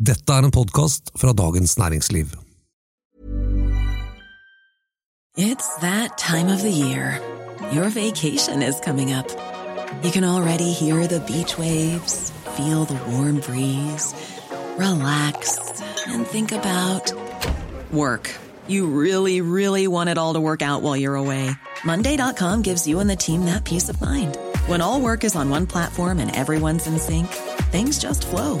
Dette er en podkast fra Dagens Næringsliv. It's that time of the year. Your vacation is coming up. You can already hear the beach waves, feel the warm breeze, relax, and think about work. You really, really want it all to work out while you're away. Monday.com gives you and the team that peace of mind. When all work is on one platform and everyone's in sync, things just flow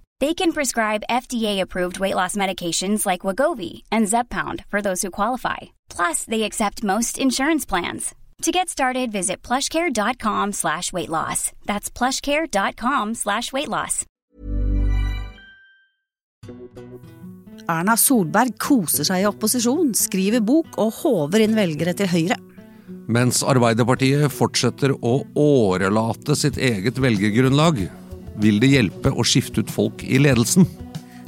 They can prescribe FDA-approved weight loss medications like Wagovi and Zeppound for those who qualify. Plus, they accept most insurance plans. To get started, visit plushcare.com slash weight loss. That's plushcare.com slash weight loss. Erna Solberg koser seg i opposisjon, skriver bok og håver inn velgere til Høyre. Mens Arbeiderpartiet fortsetter å årelate sitt eget velgergrunnlag, vil det hjelpe å skifte ut folk i ledelsen.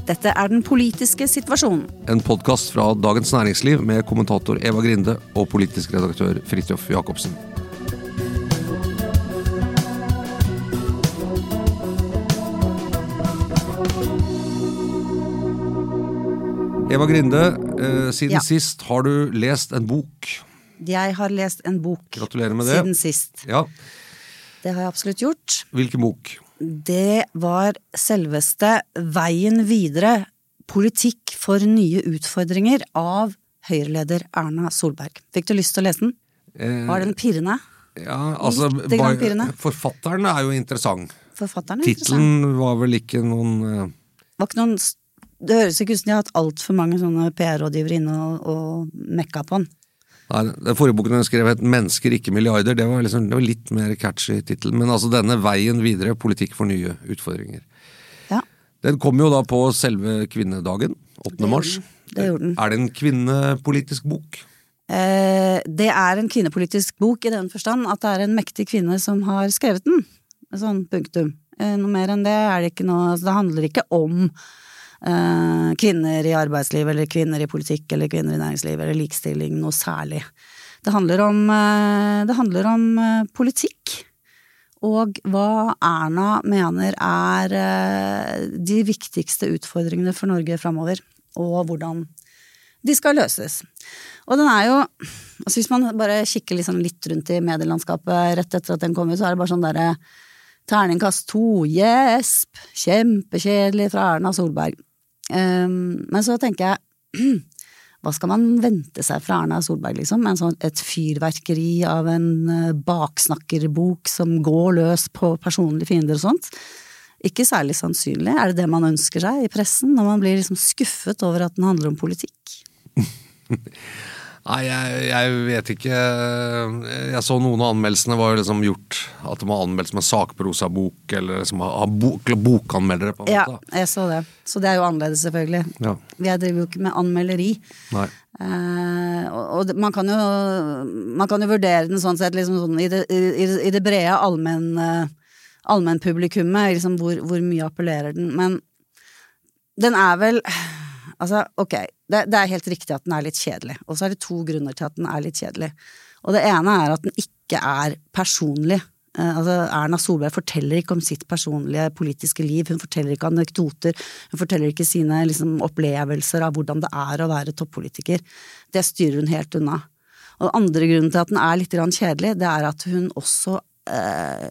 Dette er den politiske situasjonen. En podkast fra Dagens Næringsliv med kommentator Eva Grinde og politisk redaktør Fridtjof Jacobsen. Eva Grinde, eh, siden Ja. sist har du lest en bok. Jeg har lest en bok Gratulerer med det. siden sist. Ja, Det har jeg absolutt gjort. Hvilken bok? Det var selveste Veien videre, politikk for nye utfordringer av Høyre-leder Erna Solberg. Fikk du lyst til å lese den? Eh, Var den pirrende? ja, altså, pirrende. Forfatteren er jo interessant. Forfatteren er interessant. Tittelen var vel ikke noen eh, Var ikke noen Det høres ikke ut som de har hatt altfor mange sånne PR-rådgivere inne og, og mekka på den. Nei, Den forrige boken hun skrev het 'Mennesker, ikke milliarder'. Det var, liksom, det var litt mer catchy tittel. Men altså denne 'Veien videre politikk for nye utfordringer'. Ja, Den kom jo da på selve kvinnedagen, 8. mars. det gjorde den. Er det en kvinnepolitisk bok? Eh, det er en kvinnepolitisk bok i den forstand at det er en mektig kvinne som har skrevet den. Sånn punktum. Eh, noe mer enn det er det ikke noe altså, Det handler ikke om kvinner i arbeidsliv eller kvinner i politikk eller kvinner i næringsliv eller likestilling noe særlig. Det handler om, eh, det handler om eh, politikk. Og hva Erna mener er eh, de viktigste utfordringene for Norge framover, og hvordan de skal løses. Og den er jo altså Hvis man bare kikker liksom litt rundt i medielandskapet rett etter at den kom ut, så er det bare sånn derre Terningkast to, gjesp, kjempekjedelig fra Erna Solberg. Um, men så tenker jeg hva skal man vente seg fra Erna Solberg, liksom? Sånn, et fyrverkeri av en eh, baksnakkerbok som går løs på personlige fiender og sånt? Ikke særlig sannsynlig. Er det det man ønsker seg i pressen, når man blir liksom skuffet over at den handler om politikk? Nei, jeg, jeg vet ikke. Jeg så noen av anmeldelsene var jo liksom gjort at de har anmeldt som en sakprosabok, eller som har bok, bokanmeldere, på en Ja, måte. jeg så det. Så det er jo annerledes, selvfølgelig. Ja. Jeg driver jo ikke med anmelderi. Nei. Uh, og og man, kan jo, man kan jo vurdere den sånn sett liksom sånn, i, det, i, i det brede allmenn, Uh, allmennpublikummet, liksom hvor, hvor mye appellerer den. Men den er vel Altså, ok, det, det er helt riktig at den er litt kjedelig. Og så er det to grunner til at den er litt kjedelig. Og det ene er at den ikke er personlig. Eh, altså, Erna Solberg forteller ikke om sitt personlige politiske liv, hun forteller ikke anekdoter, hun forteller ikke sine liksom, opplevelser av hvordan det er å være toppolitiker. Det styrer hun helt unna. Og den andre grunnen til at den er litt kjedelig, det er at hun også eh,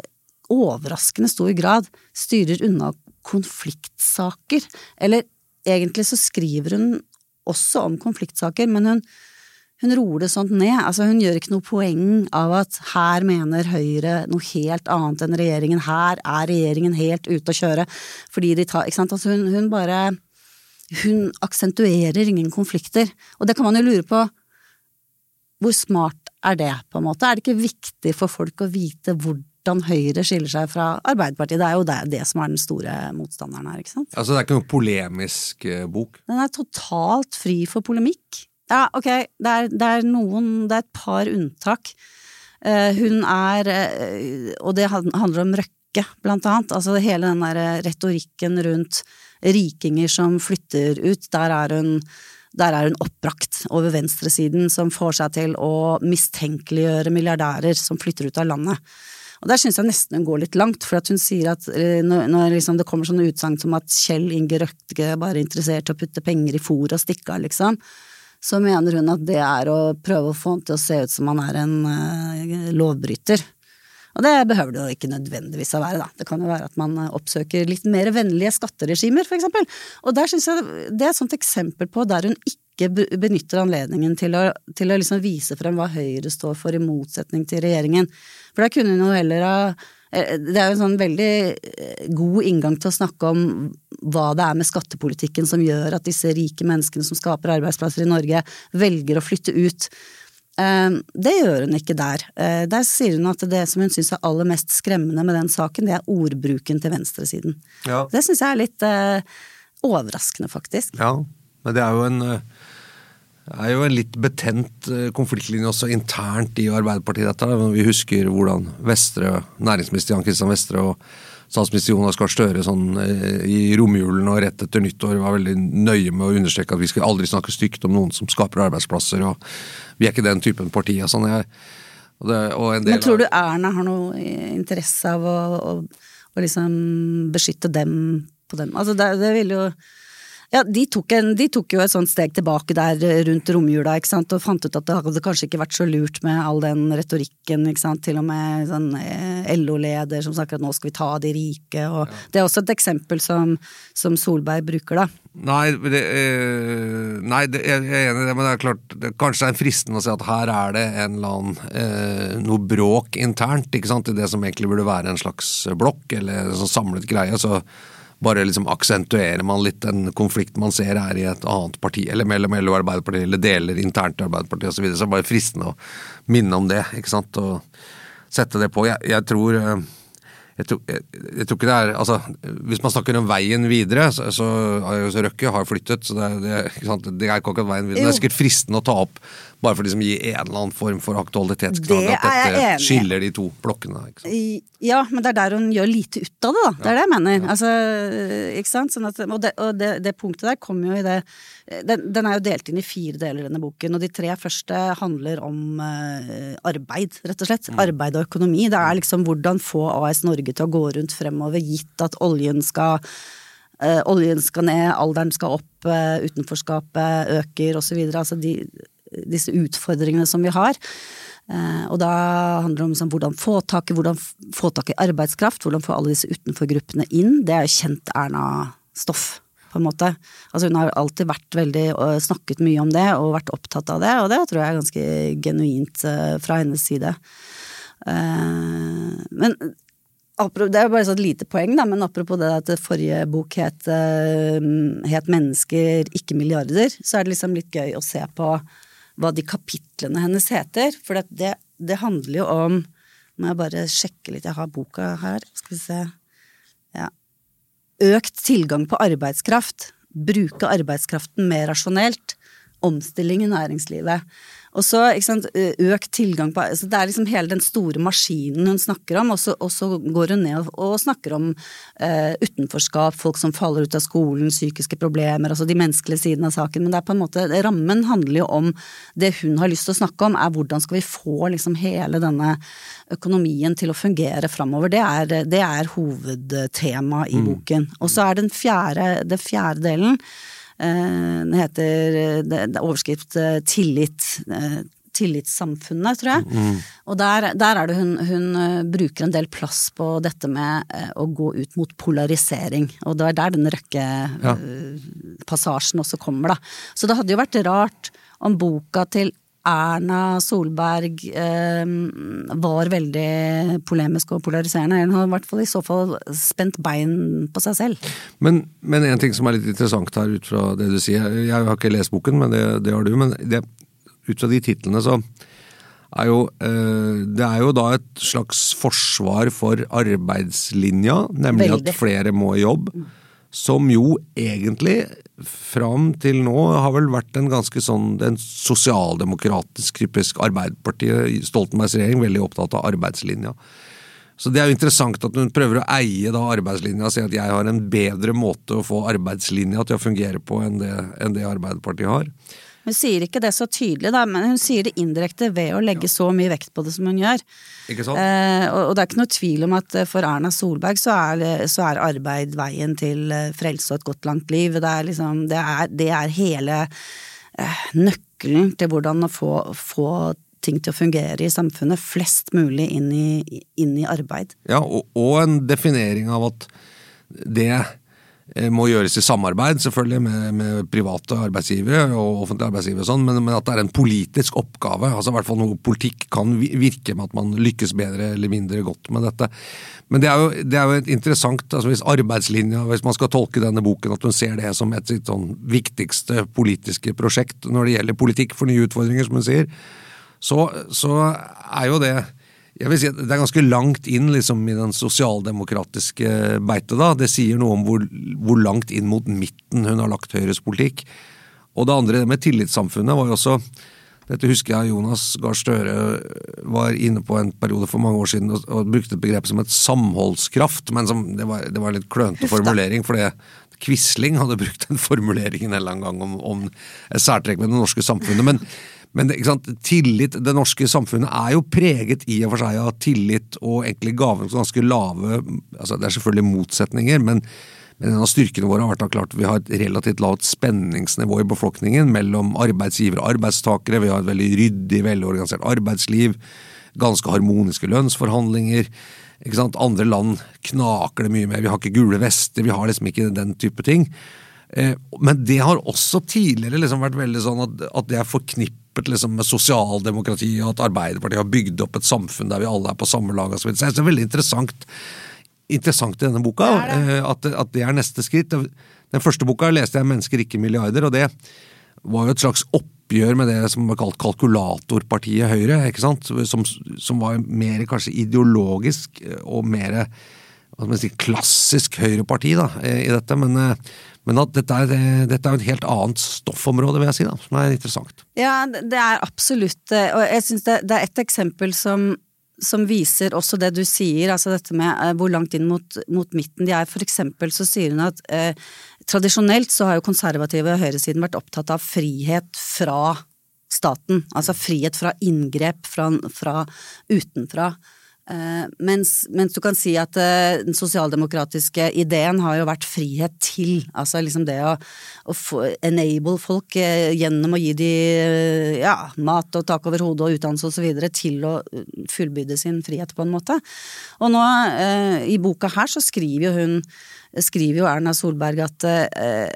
overraskende stor grad styrer unna konfliktsaker. Eller egentlig så skriver hun også om konfliktsaker, men hun, hun roer det sånt ned. Altså, hun gjør ikke noe poeng av at her mener Høyre noe helt annet enn regjeringen. Her er regjeringen helt ute å kjøre. Fordi de tar Ikke sant. Altså, hun, hun bare Hun aksentuerer ingen konflikter. Og det kan man jo lure på. Hvor smart er det, på en måte? Er det ikke viktig for folk å vite hvordan Høyre skiller seg fra Arbeiderpartiet? Det er jo det, det som er den store motstanderen her, ikke sant? Altså, det er ikke noe polemisk eh, bok. Den er totalt fri for polemikk. Ja, ok, det er, det er noen Det er et par unntak. Eh, hun er eh, Og det handler om Røkke, blant annet. Altså hele den der retorikken rundt rikinger som flytter ut. Der er hun der er hun oppbrakt over venstresiden, som får seg til å mistenkeliggjøre milliardærer som flytter ut av landet. Og der syns jeg nesten hun går litt langt, for at hun sier at eh, når, når liksom det kommer sånne utsagn som at Kjell Inge Røkke bare er interessert i å putte penger i fôr og stikke av, liksom, så mener hun at det er å prøve å få han til å se ut som han er en uh, lovbryter. Og det behøver det jo ikke nødvendigvis å være, da. Det kan jo være at man eh, oppsøker litt mer vennlige skatteregimer, for eksempel. Og der syns jeg det er et sånt eksempel på der hun ikke benytter anledningen til å, til å liksom vise frem hva Høyre står for, i motsetning til regjeringen. For da kunne hun jo heller ha eh, det er jo en sånn veldig eh, god inngang til å snakke om hva det er med skattepolitikken som gjør at disse rike menneskene som skaper arbeidsplasser i Norge, velger å flytte ut. Ehm, det gjør hun ikke der. Eh, der sier hun at det som hun syns er aller mest skremmende med den saken, det er ordbruken til venstresiden. Ja. Det syns jeg er litt overraskende, faktisk. Ja, men det er jo en, eh, er jo en litt betent konfliktlinje også internt i Arbeiderpartiet, dette. Vi husker hvordan Vestre, næringsminister Jan Kristian Vestre og statsminister Jonas Gahr Støre sånn, eh, i romjulen og rett etter nyttår var veldig nøye med å understreke at vi skal aldri snakke stygt om noen som skaper arbeidsplasser, og vi er ikke den typen parti. og sånn. Jeg, og det, og Men tror du Erna har noe interesse av å, å, å liksom beskytte dem på dem? Altså det, det vil jo ja, de tok, en, de tok, jo et sånt steg tilbake der rundt romjula ikke sant, og fant ut at det hadde kanskje ikke vært så lurt med all den retorikken. ikke sant, Til og med sånn eh, LO-leder som snakker at nå skal vi ta de rike. og ja. Det er også et eksempel som, som Solberg bruker, da. Nei, det, eh, nei det, jeg er enig i det, men det er klart det, kanskje det er fristende å si at her er det en eller annen eh, noe bråk internt ikke sant, i det som egentlig burde være en slags blokk eller en sånn samlet greie. så bare liksom aksentuerer man litt en konflikt man ser er i et annet parti, eller mellom LO og Arbeiderpartiet, eller deler internt i Arbeiderpartiet osv. Så, så det er bare fristende å minne om det, ikke sant, og sette det på. Jeg, jeg tror eh, jeg tror, jeg, jeg tror, ikke det er altså, Hvis man snakker om veien videre, så, så, så Røkke har flyttet, så det, det, det er ikke akkurat veien videre. Jo. det er sikkert fristende å ta opp bare for å liksom gi en eller annen form for aktualitetsgrad. At dette skiller de to blokkene. Ja, men det er der hun gjør lite ut av det, da. Det er det jeg mener. Ja. Altså, ikke sant? Sånn at, og, det, og det, det, punktet der kommer jo i det den, den, er jo delt inn i fire deler, denne boken. Og de tre første handler om uh, arbeid, rett og slett. Mm. Arbeid og økonomi. Det er liksom hvordan få AS Norge til å gå rundt fremover, gitt at oljen skal uh, oljen skal ned, alderen skal opp, uh, utenforskapet øker osv. Altså de, disse utfordringene som vi har. Eh, og da handler det om sånn, hvordan, få tak i, hvordan få tak i arbeidskraft, hvordan få alle disse utenforgruppene inn. Det er jo kjent Erna-stoff, på en måte. Altså hun har alltid vært veldig, snakket mye om det og vært opptatt av det, og det tror jeg er ganske genuint eh, fra hennes side. Eh, men det er bare et lite poeng, da, men apropos det at forrige bok het, het 'Mennesker, ikke milliarder', så er det liksom litt gøy å se på hva de kapitlene hennes heter. For det, det, handler jo om Må jeg bare sjekke litt, jeg har boka her. Skal vi se. Økt tilgang på arbeidskraft. Bruke arbeidskraften mer rasjonelt. Omstilling i næringslivet. Og så økt tilgang på så Det er liksom hele den store maskinen hun snakker om, og så, og så går hun ned og, og snakker om eh, utenforskap, folk som faller ut av skolen, psykiske problemer, altså de menneskelige sidene av saken. Men det er på en måte, rammen handler jo om det hun har lyst til å snakke om, er hvordan skal vi få liksom hele denne økonomien til å fungere framover. Det er, det er hovedtema i mm. boken. Og så er den fjerde, den fjerde delen den heter det, er overskrift eh, tillit. Eh, tillitssamfunnet, tror jeg. Mm. Og der, der, er det hun, hun, bruker en del plass på dette med å gå ut mot polarisering. Og det er der den Røkke-passasjen ja. også kommer, da. Så det hadde jo vært rart om boka til Erna Solberg eh, var veldig polemisk og polariserende. Hun har i hvert fall i så fall spent bein på seg selv. Men, men en ting som er litt interessant her ut fra det du sier, jeg har ikke lest boken, men det, det har du. men det, ut fra de titlene så er jo eh, Det er jo da et slags forsvar for arbeidslinja, nemlig Veldig. at flere må i jobb. Som jo egentlig, fram til nå, har vel vært en ganske sånn en sosialdemokratisk, typisk Arbeiderpartiet, Stoltenbergs regjering, veldig opptatt av arbeidslinja. Så det er jo interessant at hun prøver å eie da arbeidslinja og si at jeg har en bedre måte å få arbeidslinja til å fungere på enn det, enn det Arbeiderpartiet har. Hun sier ikke det så tydelig, da, men hun sier det indirekte ved å legge så mye vekt på det som hun gjør. Ikke sant? Eh, og, og det er ikke noe tvil om at eh, for Erna Solberg så er, så er arbeid veien til eh, frelse og et godt langt liv. Det er liksom, det er, det er hele eh, nøkkelen til hvordan å få, få ting til å fungere i samfunnet. Flest mulig inn i, inn i arbeid. Ja, og, og en definering av at det må gjøres i samarbeid, selvfølgelig, med, med private arbeidsgivere og offentlige arbeidsgivere, og sånn, men, men at det er en politisk oppgave. altså i hvert fall noe Politikk kan virke med at man lykkes bedre eller mindre godt med dette. Men det er jo, det er jo et interessant, altså hvis arbeidslinja, hvis man skal tolke denne boken, at hun ser det som et sitt sånn viktigste politiske prosjekt når det gjelder politikk for nye utfordringer, som hun sier, så, så er jo det jeg vil si at Det er ganske langt inn liksom, i den sosialdemokratiske beitet. da. Det sier noe om hvor, hvor langt inn mot midten hun har lagt Høyres politikk. Og det andre det med tillitssamfunnet var jo også dette husker jeg Jonas Gahr Støre var inne på en periode for mange år siden og, og brukte et begrep som et samholdskraft, men som, det, var, det var en litt klønete formulering. for det Quisling hadde brukt den formuleringen en eller annen gang om, om særtrekk ved det norske samfunnet. Men, men tillit, det norske samfunnet er jo preget i og for seg av tillit og egentlig gavens ganske lave altså Det er selvfølgelig motsetninger, men, men en av styrkene våre har vært at klart vi har et relativt lavt spenningsnivå i befolkningen mellom arbeidsgivere og arbeidstakere. Vi har et veldig ryddig, velorganisert arbeidsliv. Ganske harmoniske lønnsforhandlinger. Ikke sant? Andre land knaker det mye mer. Vi har ikke gule vester, vi har liksom ikke den type ting. Eh, Men det har også tidligere liksom vært veldig sånn at, at det er forknippet liksom med sosialdemokrati, og at Arbeiderpartiet har bygd opp et samfunn der vi alle er på samme lag. og Så videre. Så det er veldig interessant, interessant i denne boka eh, At, at det er neste skritt. Den første boka leste jeg 'Mennesker, ikke milliarder', og det var jo et slags oppgjør med det som var kalt kalkulatorpartiet Høyre, ikke sant? Som, som var mer kanskje ideologisk eh, og mer hva skal man si, klassisk høyreparti da, eh, i dette, men, eh, men at dette er, eh, dette er jo et helt annet stoffområde, vil jeg si, da, som er interessant. Ja, det er absolutt det, og jeg syns det, det er et eksempel som, som viser også det du sier, altså dette med eh, hvor langt inn mot, mot midten de er. For eksempel så sier hun at eh, tradisjonelt så har jo konservative og høyresiden vært opptatt av frihet fra staten, altså frihet fra inngrep fra, fra utenfra. Eh, mens, mens du kan si at eh, den sosialdemokratiske ideen har jo vært frihet til, altså liksom det å, å enable folk eh, gjennom å gi de ja, mat og tak over hodet og utdannelse videre til å fullbyrde sin frihet på en måte. Og nå, i boka her så skriver jo hun skriver jo Erna Solberg at eh,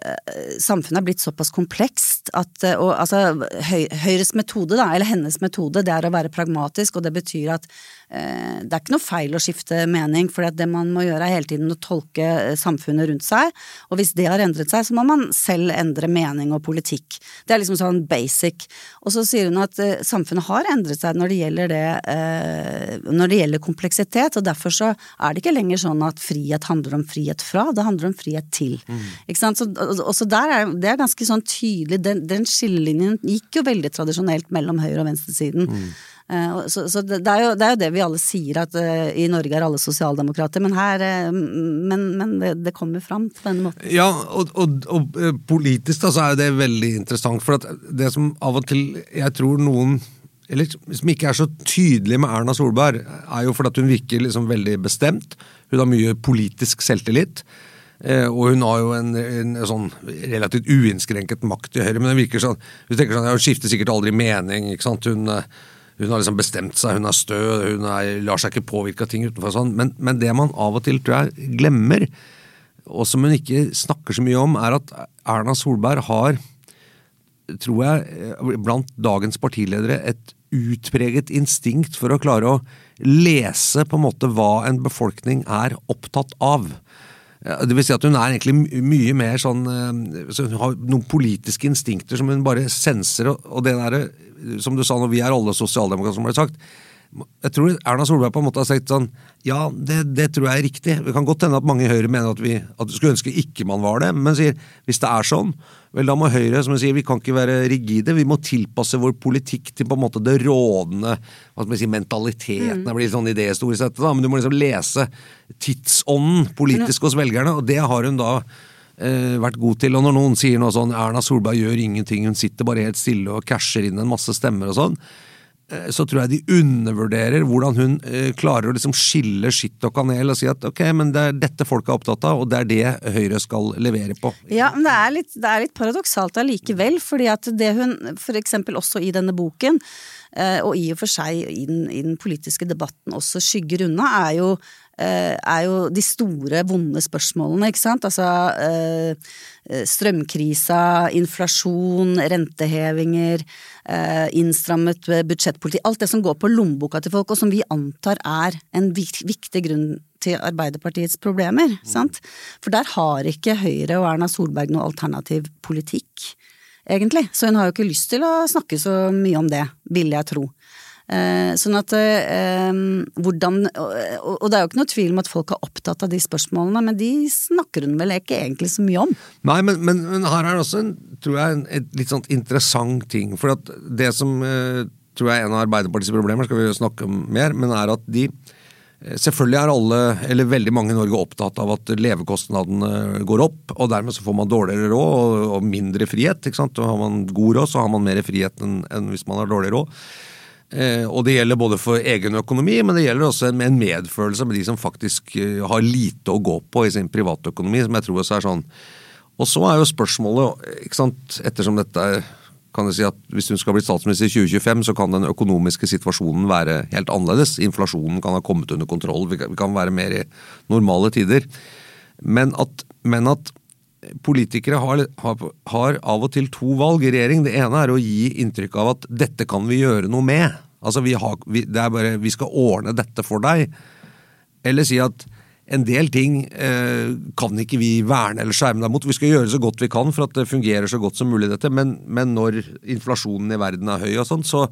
samfunnet er blitt såpass komplekst at eh, og, altså, høy, Høyres metode, da, eller hennes metode, det er å være pragmatisk, og det betyr at eh, det er ikke noe feil å skifte mening, for det man må gjøre er hele tiden å tolke eh, samfunnet rundt seg, og hvis det har endret seg, så må man selv endre mening og politikk. Det er liksom sånn basic. Og så sier hun at eh, samfunnet har endret seg når det gjelder det eh, når det gjelder kompleksitet, og derfor så er det ikke lenger sånn at frihet handler om frihet fra, det handler om frihet til. Ikke sant? Så, og- og så der er det er ganske sånn tydelig, den, den skillelinjen gikk jo veldig tradisjonelt mellom høyre- og venstresiden. Mm. så så det, er jo, det er jo det vi alle sier, at uh, i Norge er alle sosialdemokrater, men her uh, Men, men det, det kommer fram på denne måten. Ja, og, og, og eh, politisk da, så er det veldig interessant, for det som av og til jeg tror noen eller som ikke er så tydelig med Erna Solberg, er jo fordi hun virker liksom veldig bestemt. Hun har mye politisk selvtillit. Eh, og hun har jo en, en sånn relativt uinnskrenket makt i Høyre, men det virker sånn hun tenker sånn, ja, Hun skifter sikkert aldri mening. ikke sant? Hun, eh, hun har liksom bestemt seg, hun er stø, hun er, lar seg ikke påvirke av ting utenfor. sånn, men, men det man av og til tror jeg glemmer, og som hun ikke snakker så mye om, er at Erna Solberg har tror jeg, eh, blant dagens partiledere et utpreget instinkt for å klare å lese på en måte hva en befolkning er opptatt av. Det vil si at hun er egentlig mye mer sånn eh, så Hun har noen politiske instinkter som hun bare senser, og, det derre Som du sa når vi er alle sosialdemokrater, som ble sagt. Jeg tror Erna Solberg på en måte har sagt sånn Ja, det, det tror jeg er riktig. Det kan godt hende at mange i Høyre mener at vi at skulle ønske ikke man var det, men sier hvis det er sånn, vel da må Høyre som sier, vi kan ikke være rigide. Vi må tilpasse vår politikk til på en måte det rådende hva skal man si, mentaliteten. Det blir sånn idéhistorisk sett, da, men du må liksom lese tidsånden politisk hos velgerne, og det har hun da eh, vært god til. Og når noen sier noe sånn Erna Solberg gjør ingenting, hun sitter bare helt stille og casher inn en masse stemmer og sånn, så tror jeg de undervurderer hvordan hun eh, klarer å liksom skille skitt og kanel og si at ok, men det er dette folk er opptatt av, og det er det Høyre skal levere på. Ja, men det er litt, det er litt paradoksalt allikevel, fordi at det hun eksempel også i denne boken, eh, og i og for seg i den, i den politiske debatten også skygger unna, er jo, eh, er jo de store, vonde spørsmålene, ikke sant? Altså eh, strømkrisa, inflasjon, rentehevinger, eh, innstrammet budsjettpolitikk, alt det som går på lommeboka til folk, og som vi antar er en viktig grunn til Arbeiderpartiets problemer, sant? For der har ikke Høyre og Erna Solberg noe alternativ politikk, egentlig. Så hun har jo ikke lyst til å snakke så mye om det, vil jeg tro. Eh, sånn at eh, hvordan og, det er jo ikke noe tvil om at folk er opptatt av de spørsmålene, men de snakker hun vel ikke egentlig så mye om. Nei, men, men, men her er det også tror jeg, en litt sånn interessant ting. For at det som eh, tror jeg er en av Arbeiderpartiets problemer, skal vi snakke om mer, men er at de Selvfølgelig er alle, eller veldig mange i Norge, opptatt av at levekostnadene går opp, og dermed så får man dårligere råd og, mindre frihet. ikke sant? Og har man god råd, så har man mer frihet enn hvis man har dårlig råd. Eh, og det gjelder både for egen økonomi, men det gjelder også en, medfølelse med de som faktisk eh, har lite å gå på i sin privatøkonomi, som jeg tror også er sånn. Og så er jo spørsmålet, ikke sant, ettersom dette er kan jeg si at Hvis hun skal bli statsminister i 2025, så kan den økonomiske situasjonen være helt annerledes. Inflasjonen kan ha kommet under kontroll, vi kan være mer i normale tider. Men at, men at politikere har, har, har av og til to valg i regjering. Det ene er å gi inntrykk av at dette kan vi gjøre noe med. Altså vi, har, vi, det er bare, vi skal ordne dette for deg. Eller si at en del ting eh, kan ikke vi verne eller skjerme deg mot. Vi skal gjøre så godt vi kan for at det fungerer så godt som mulig, dette. Men, men når inflasjonen i verden er høy og sånn, så,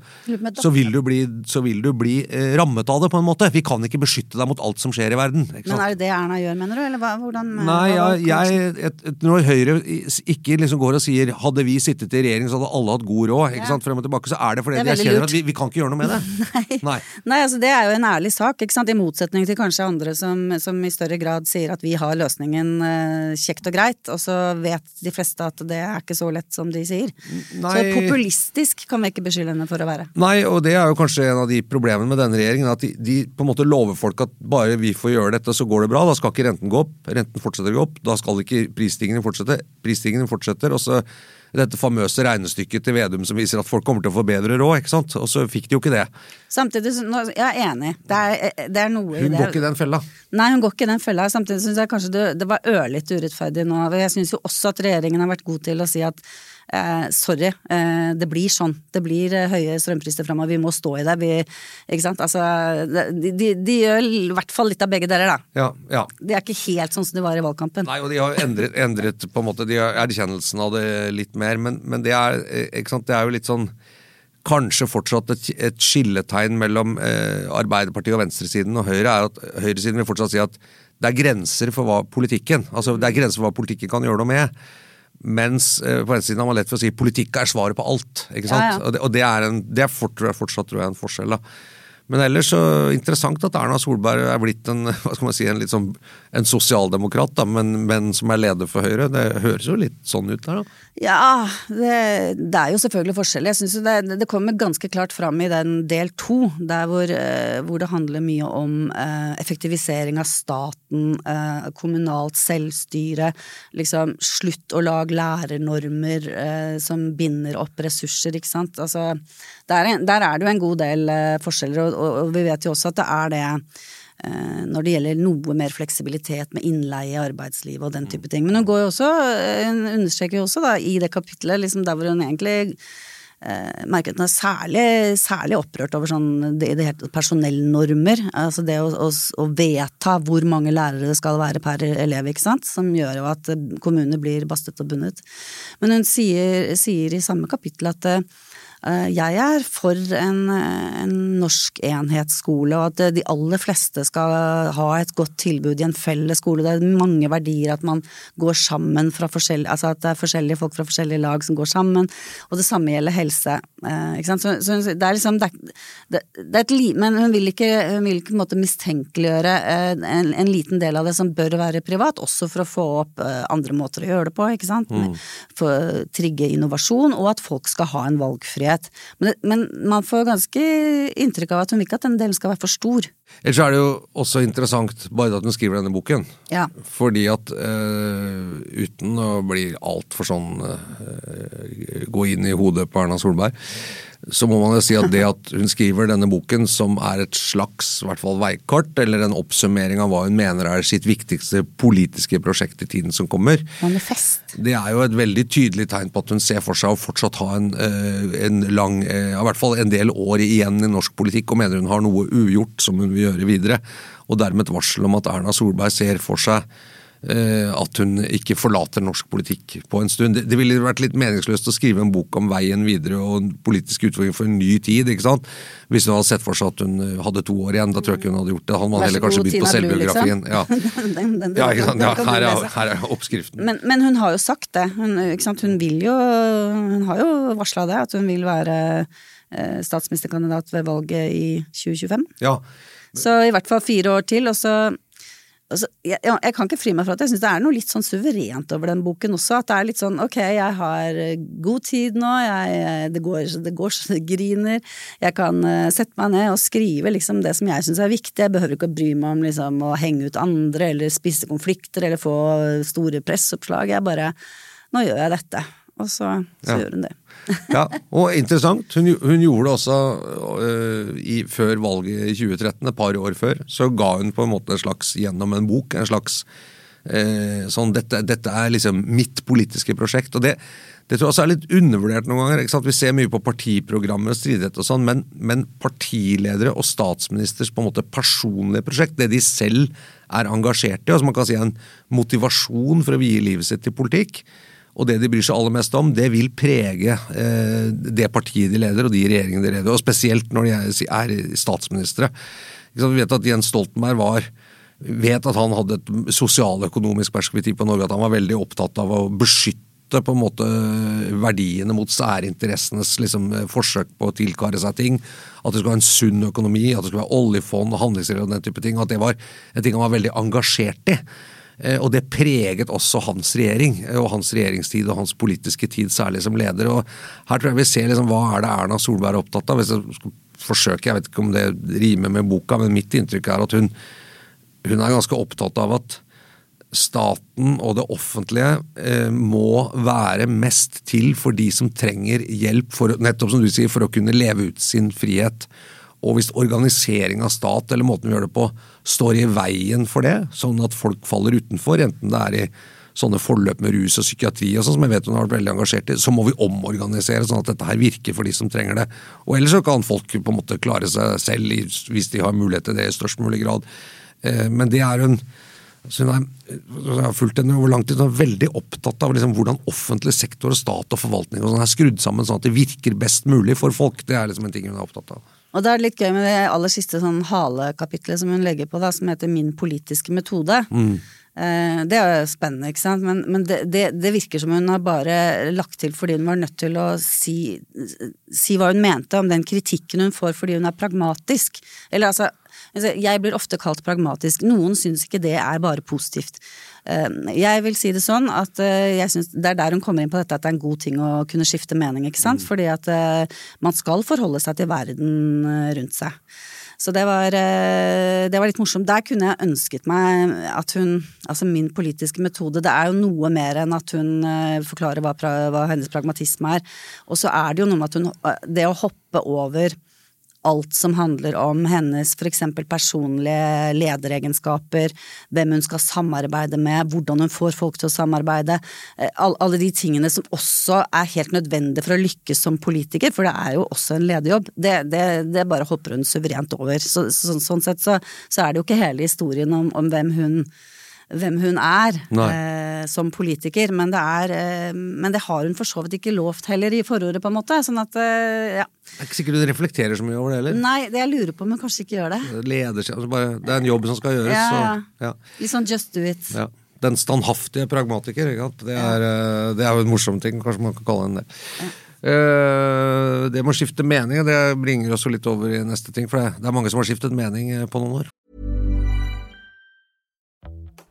så vil du bli, så vil du bli eh, rammet av det på en måte. Vi kan ikke beskytte deg mot alt som skjer i verden. Men er det det Erna gjør, mener du, eller hva, hvordan Nei, hva- jeg, jeg, et, et, når Høyre ikke liksom går og sier 'hadde vi sittet i regjering, så hadde alle hatt god råd', ikke Ja. sant, frem og tilbake, så er det fordi Det er jeg veldig kjenner lurt. at vi, vi kan ikke gjøre noe med det. Nei. Nei, altså det er jo en ærlig sak, ikke sant? i motsetning til kanskje andre som, som i større grad sier at vi har løsningen eh, kjekt og greit, og så vet de fleste at det er ikke så lett som de sier. Nei. Så populistisk kan vi ikke beskylde henne for å være. Nei, og det er jo kanskje en av de problemene med denne regjeringen, at de, de på en måte lover folk at bare vi får gjøre dette, så går det bra. Da skal ikke renten gå opp. Renten fortsetter å gå opp. Da skal ikke prisstigningen fortsette. Prisstigningen fortsetter, og så dette famøse regnestykket til Vedum som viser at folk kommer til å få bedre råd, ikke sant. Og så fikk de jo ikke det. Samtidig, så- nå- jeg er enig, det er, det er noe Hun går ikke i den fella. Nei, hun går ikke i den fella. Samtidig syns jeg kanskje det, det var ørlite urettferdig nå. Jeg syns jo også at regjeringen har vært god til å si at eh, sorry, eh, det blir sånn. Det blir eh, høye strømpriser framover, vi må stå i det. Vi, ikke sant. Altså, de, de, de gjør i hvert fall litt av begge deler, da. Ja, ja. Det er ikke helt sånn som det var i valgkampen. Nei, og de har endret, endret på en måte, de har erkjennelsen av det litt mer, men, men det, er, eh, det er jo litt sånn Kanskje fortsatt et, et skilletegn mellom eh, Arbeiderpartiet og venstresiden og Høyre er at høyresiden vil fortsatt si at det er grenser for hva politikken altså det er grenser for hva politikken kan gjøre noe med. Mens på den siden har man lett for å si politikk er svaret på alt. ikke sant? Ja, ja. Og, det, og det er, en, det er fort, fortsatt tror jeg, en forskjell. da. Men ellers så interessant at Erna Solberg er blitt en hva skal man si, en litt sånn en sosialdemokrat, da, men, men som er leder for Høyre. Det høres jo litt sånn ut der, da. Ja, det, det er jo selvfølgelig forskjell. Jeg synes det, det kommer ganske klart fram i den del to, der hvor, eh, hvor det handler mye om eh, effektivisering av staten, eh, kommunalt selvstyre, liksom slutt å lage lærernormer som binder opp ressurser, ikke sant. Altså, der, er- der er det jo en god del eh, forskjeller, og, og, og vi vet jo også at det er det eh, når det gjelder noe mer fleksibilitet med innleie i arbeidslivet og den type ting. Men hun går jo også, hun understreker jo også da i det kapitlet liksom der hvor hun egentlig eh, merket hun er særlig, særlig opprørt over sånn det, det heter personellnormer. Altså det å, å, å, vedta hvor mange lærere det skal være per elev, ikke sant. Som gjør jo at kommuner blir bastet og bundet. Men hun sier, sier i samme kapittel at Eh, jeg er for en, en, norsk enhetsskole, og at de aller fleste skal ha et godt tilbud i en felles skole. Det er mange verdier at man går sammen fra forskjellige Altså at det er forskjellige folk fra forskjellige lag som går sammen, og det samme gjelder helse. Eh? Så, så det er liksom det, det, det er et, Men hun vil ikke, hun vil ikke måte, mistenkeliggjøre eh, en, en, liten del av det som bør være privat, også for å få opp andre måter å gjøre det på, ikke sant. Mm. For, trigge innovasjon, og at folk skal ha en valgfrihet mulighet. Men, men, man får ganske inntrykk av at hun vil ikke at den delen skal være for stor. Ellers er det jo også interessant bare at hun skriver denne boken. Ja. Fordi at uh, uten å bli altfor sånn uh, Gå inn i hodet på Erna Solberg så må man jo si at det at hun skriver denne boken, som er et slags i hvert fall veikart, eller en oppsummering av hva hun mener er sitt viktigste politiske prosjekt i tiden som kommer, Manifest. det er jo et veldig tydelig tegn på at hun ser for seg å fortsatt ha en, uh, en lang, i hvert fall en del år igjen i norsk politikk, og mener hun har noe ugjort som hun vil gjøre videre. Og dermed et varsel om at Erna Solberg ser for seg Eh, at hun ikke forlater norsk politikk på en stund. Det, ville vært litt meningsløst å skrive en bok om veien videre og en politisk utfordring for en ny tid. ikke sant? Hvis hun hadde sett for seg at hun eh, hadde to år igjen. Da tror jeg ikke hun hadde gjort det. Han hadde heller kanskje begynt på selvbiografien. Liksom. Ja. er, her er oppskriften. Men, men, hun har jo sagt det. Hun, hun vil jo Hun har jo varsla det, at hun vil være eh, statsministerkandidat ved valget i 2025. Ja. Så i hvert fall fire år til, og så Altså, jeg, jeg, kan ikke fri meg fra at jeg syns det er noe litt sånn suverent over den boken også. At det er litt sånn ok, jeg har eh, god tid nå, jeg, det, går, det går griner. Jeg kan uh, sette meg ned og skrive liksom det som jeg syns er viktig. Jeg behøver ikke å bry meg om liksom, å henge ut andre eller spisse konflikter eller få store presseoppslag. Jeg bare Nå gjør jeg dette. Og så, så ja. gjør hun det. ja, Og interessant, hun, hun gjorde det også uh, i, før valget i 2013, et par år før. Så ga hun på en måte en slags, gjennom en bok, en slags uh, sånn dette, dette, er liksom mitt politiske prosjekt. og det, det tror jeg også er litt undervurdert noen ganger. Vi ser mye på partiprogrammer og stridighet og sånn, men, men, partiledere og statsministers på en måte personlige prosjekt, det de selv er engasjert i, og som man kan si er en motivasjon for å vie livet sitt til politikk, og det de bryr seg aller mest om, det vil prege eh, det partiet de leder og de regjeringene de leder, og spesielt når de er statsministre. Vi vet at Jens Stoltenberg var vet at han hadde et sosialøkonomisk perspektiv på Norge, at han var veldig opptatt av å beskytte på en måte verdiene mot særinteressenes liksom, forsøk på å tilkare seg ting. At det skulle være en sunn økonomi, at det skulle være oljefond og handlingsregler og den type ting. At det var en ting han var veldig engasjert i. Eh, og det preget også hans regjering eh, og hans regjeringstid og hans politiske tid, særlig som leder. og Her tror jeg vi ser liksom, hva er det Erna Solberg er opptatt av. Hvis jeg skal forsøke, jeg vet ikke om det rimer med boka, men mitt inntrykk er at hun, hun er ganske opptatt av at staten og det offentlige eh, må være mest til for de som trenger hjelp, for, nettopp som du sier, for å kunne leve ut sin frihet. Og hvis organisering av stat eller måten vi gjør det på står i veien for det, sånn at folk faller utenfor, enten det er i sånne forløp med rus og psykiatri og sånn, som jeg vet hun har vært veldig engasjert i, så må vi omorganisere sånn at dette her virker for de som trenger det. Og ellers så kan folk på en måte klare seg selv hvis de har mulighet til det i størst mulig grad. Eh, men det er hun så jeg har fulgt henne over lang tid, og er veldig opptatt av liksom hvordan offentlig sektor og stat og forvaltning og sånn er skrudd sammen sånn at det virker best mulig for folk. Det er liksom en ting hun er opptatt av. Og det er litt gøy med det aller siste sånn halekapitlet som hun legger på, da, som heter Min politiske metode. Mm. Eh, det er jo spennende, ikke sant, men, men det, det, det, virker som hun har bare lagt til fordi hun var nødt til å si, si hva hun mente om den kritikken hun får fordi hun er pragmatisk. Eller altså, altså jeg blir ofte kalt pragmatisk, noen syns ikke det er bare positivt. Eh, jeg vil si det sånn at eh, jeg synes det er der hun kommer inn på dette at det er en god ting å kunne skifte mening, ikke sant. Mm. Fordi at eh, man skal forholde seg til verden rundt seg. Så det var, det var, litt morsomt. Der kunne jeg ønsket meg at hun Altså min politiske metode, det er jo noe mer enn at hun forklarer hva, hva hennes pragmatisme er. Og så er det jo noe med at hun Det å hoppe over alt som handler om hennes eksempel personlige lederegenskaper, hvem hun skal samarbeide med, hvordan hun får folk til å samarbeide, eh, all, alle de tingene som også er helt nødvendige for å lykkes som politiker, for det er jo også en lederjobb, det, det, det bare hopper hun suverent over. Så, så, sånn sett så, så, er det jo ikke hele historien om, om hvem hun hvem hun er eh, som politiker, men det, er, eh, men det har hun for så vidt ikke lovt heller i forordet, på en måte. Sånn at, eh, ja. Det er ikke sikkert hun reflekterer så mye over det heller. Nei, det jeg lurer på, men kanskje ikke gjør det. Leder, altså bare, det er en jobb som skal gjøres. Ja, så, ja. Litt sånn just do it. Ja. Den standhaftige pragmatiker, det er, eh, det er jo en morsom ting, kanskje man kan kalle henne det. Uh, det med å skifte mening, det bringer oss jo litt over i neste ting. For det, det er mange som har skiftet mening eh, på noen år.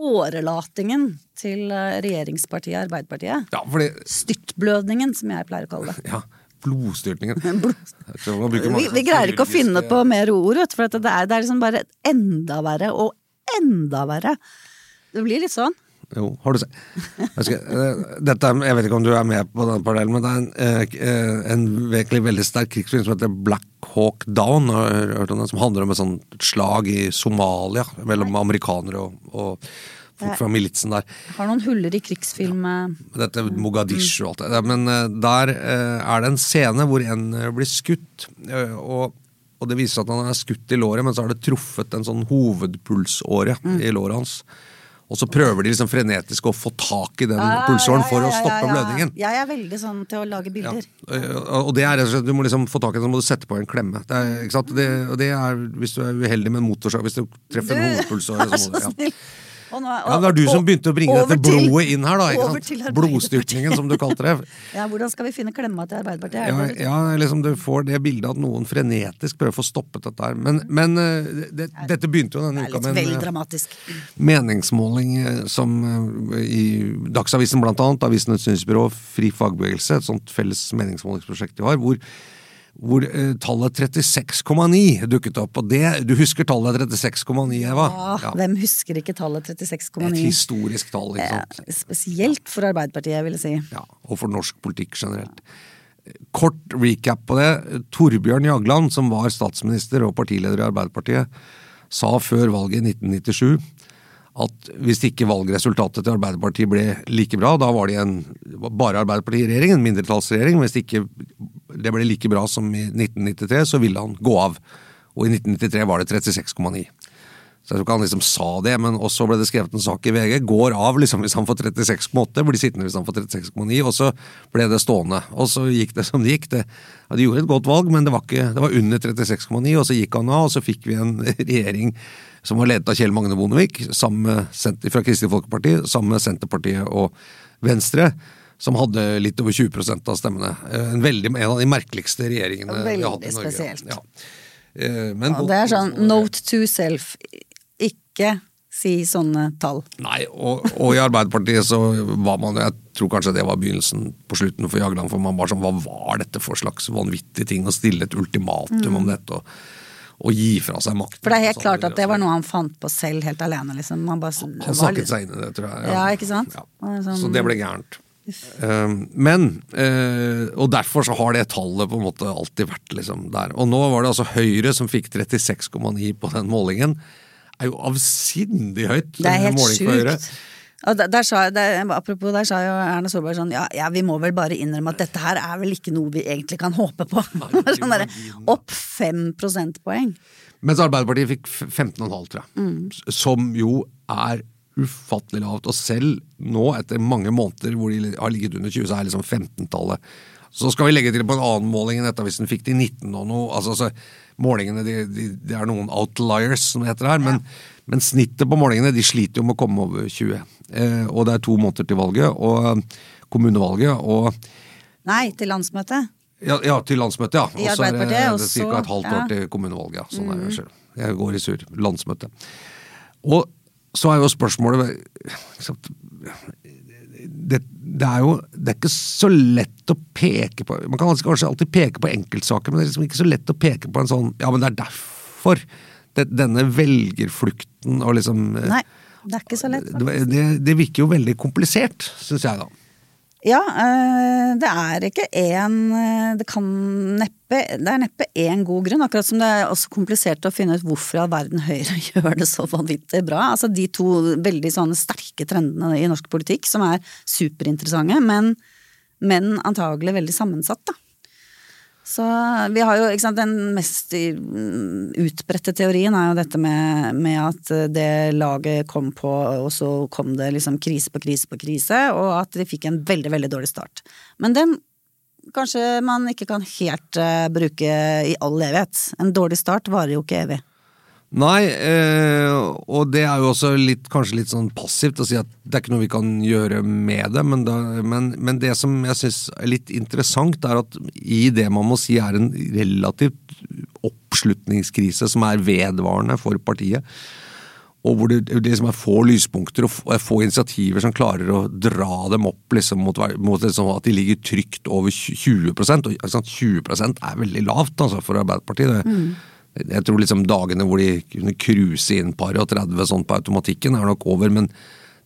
Årelatingen til eh, regjeringspartiet Arbeiderpartiet. Ja, fordi, Styrtblødningen, som jeg pleier å kalle det. ja, blodstyrtningen. Blod. Vi, vi greier ikke å finne på mer ord, for det er, det er liksom bare enda verre og enda verre. Det blir litt sånn. Jo, har du sett jeg, skal, eh, dette jeg vet ikke om du er med på den parallellen, men det er en, eh, eh, en virkelig veldig sterk krigsfilm som heter Black Hawk Down, som handler om et sånt slag i Somalia mellom amerikanere og, og folk fra militsen der. Har noen huller i krigsfilm Ja. Dette Mogadishu og alt det. Men eh, der eh, er det en scene hvor en eh, blir skutt, eh, og, og det viser seg at han er skutt i låret, men så har det truffet en sånn hovedpulsåre i låret hans. Og så prøver de liksom frenetisk å få tak i den Ah, pulsåren ja, for ja, å stoppe ja, ja. blødningen. Jeg er veldig sånn til å lage bilder. Og det er rett og slett, Du må liksom få tak i den, så må du sette på en klemme. Det er, ikke sant? Det, det er hvis du er uheldig med en motorsag, hvis du treffer en hovedpulsåre. Så må du, ja. Og nå og, Ja, det var du som begynte å bringe dette dette til- blodet inn her, da. Blodstyrtningen, som du kalte det. Ja, hvordan skal vi finne klemma til Arbeiderpartiet? Er Ja, ja liksom du får det bildet at noen frenetisk prøver å få stoppet dette her. Men, men eh, det, dette begynte jo denne uka med en eh, meningsmåling eh, som i Dagsavisen blant annet, Avisenes Synsbyrå, Fri Fagbevegelse, et sånt felles meningsmålingsprosjekt de har, hvor, hvor eh, tallet 36,9 dukket opp. Og det, du husker tallet 36,9, Eva? Ja, Hvem husker ikke tallet 36,9? Et historisk tall, ikke sant? Eh, spesielt for Arbeiderpartiet, vil jeg si. Ja, og for norsk politikk generelt. Kort recap på det. Torbjørn Jagland, som var statsminister og partileder i Arbeiderpartiet, sa før valget i 1997 at hvis ikke valgresultatet til Arbeiderpartiet ble like bra, da var de en, bare Arbeiderpartiet i regjering, en mindretallsregjering. Hvis ikke det ble like bra som i 1993, så ville han gå av. Og i 1993 var det 36,9. Så jeg tror ikke han liksom sa det, men også ble det skrevet en sak i VG. Går av liksom hvis han får 36,8, blir sittende hvis han får 36,9, og så ble det stående. Og så gikk det som det gikk. Det, ja, de gjorde et godt valg, men det var, ikke, det var under 36,9, og så gikk han av, og så fikk vi en regjering som var ledet av Kjell Magne Bondevik, fra Kristelig Folkeparti, sammen med Senterpartiet og Venstre. Som hadde litt over 20% av stemmene. Eh, En, veldig, en av de merkeligste regjeringene vi har hatt i Veldig Norge. spesielt. Ja. Eh, Men ja, det er sånn note to self. Ikke si sånne tall. Nei, og, og i Arbeiderpartiet så var man Jeg tror kanskje det var begynnelsen på slutten for Jagland, for man var sånn Hva var dette for slags vanvittig ting å stille et ultimatum om dette? og og gi fra seg makten. For det er helt klart at det var noe han fant på selv, helt alene. Liksom. Han, bare, Han snakket var... seg inn i det, tror jeg. Ja, ikke sant? Ja. Sånn- Så det ble gærent. Um, men, eh, og derfor så har det tallet på en måte alltid vært liksom der. Og nå var det altså Høyre som fikk 36,9 på den målingen. Det er jo avsindig høyt. Det er helt sjukt. Og der, sa, der, apropos, der sa jo Erna Solberg sånn ja, ja, vi må vel bare innrømme at dette her er vel ikke noe vi egentlig kan håpe på. sånn der, opp fem prosentpoeng. Mens Arbeiderpartiet fikk 15,5, tror jeg. Mm. Som jo er ufattelig lavt. Og selv nå, etter mange måneder hvor de har ligget under 20, så er liksom 15-tallet. Så skal vi legge til på en annen måling enn dette, hvis den fikk de 19 og noe. altså så Målingene de, de, det er noen outliers, som det heter her. Men, men snittet på målingene de sliter jo med å komme over 20. Eh, og det er to måneder til valget, og kommunevalget. og Nei, til landsmøtet. ja, ja, til landsmøtet, ja. Og så er det, det så- ca. et halvt år ja. Mm. til kommunevalget. Ja. Sånn er det. Jeg går i surr. Landsmøtet. Og så er jo spørsmålet det, det er jo det er ikke så lett å peke på Man kan kanskje alltid peke på enkeltsaker, men det er liksom ikke så lett å peke på en sånn Ja, men det er derfor det, denne velgerflukten og liksom Nei, det er ikke så lett. det, det, det virker jo veldig komplisert, syns jeg, da. Ja, eh, det er ikke én Det kan neppe Det er neppe én god grunn, akkurat som det er også komplisert å finne ut hvorfor i all verden Høyre gjør det så vanvittig bra. Altså de to veldig sånne sterke trendene i norsk politikk som er superinteressante, men, men antagelig veldig sammensatt, da. Så vi har jo, ikke sant, Den mest mm, utbredte teorien er jo dette med, med at det laget kom på, og så kom det liksom krise på krise på krise, og at de fikk en veldig, veldig dårlig start. Men den kanskje man ikke kan helt uh, bruke i all evighet. En dårlig start varer jo ikke evig. Nei, eh, og det er jo også litt, kanskje litt sånn passivt å si at det er ikke noe vi kan gjøre med det, men, da, men, men det som jeg syns er litt interessant, er at i det man må si er en relativt oppslutningskrise som er vedvarende for partiet, og hvor det, det som er få lyspunkter og få- initiativer som klarer å dra dem opp liksom, mot, mot sånn at de ligger trygt over 20 og ikke 20% er veldig lavt altså, for Arbeiderpartiet. Det, Jeg tror liksom dagene hvor de kunne cruise inn par og 30 sånn på automatikken, er nok over. Men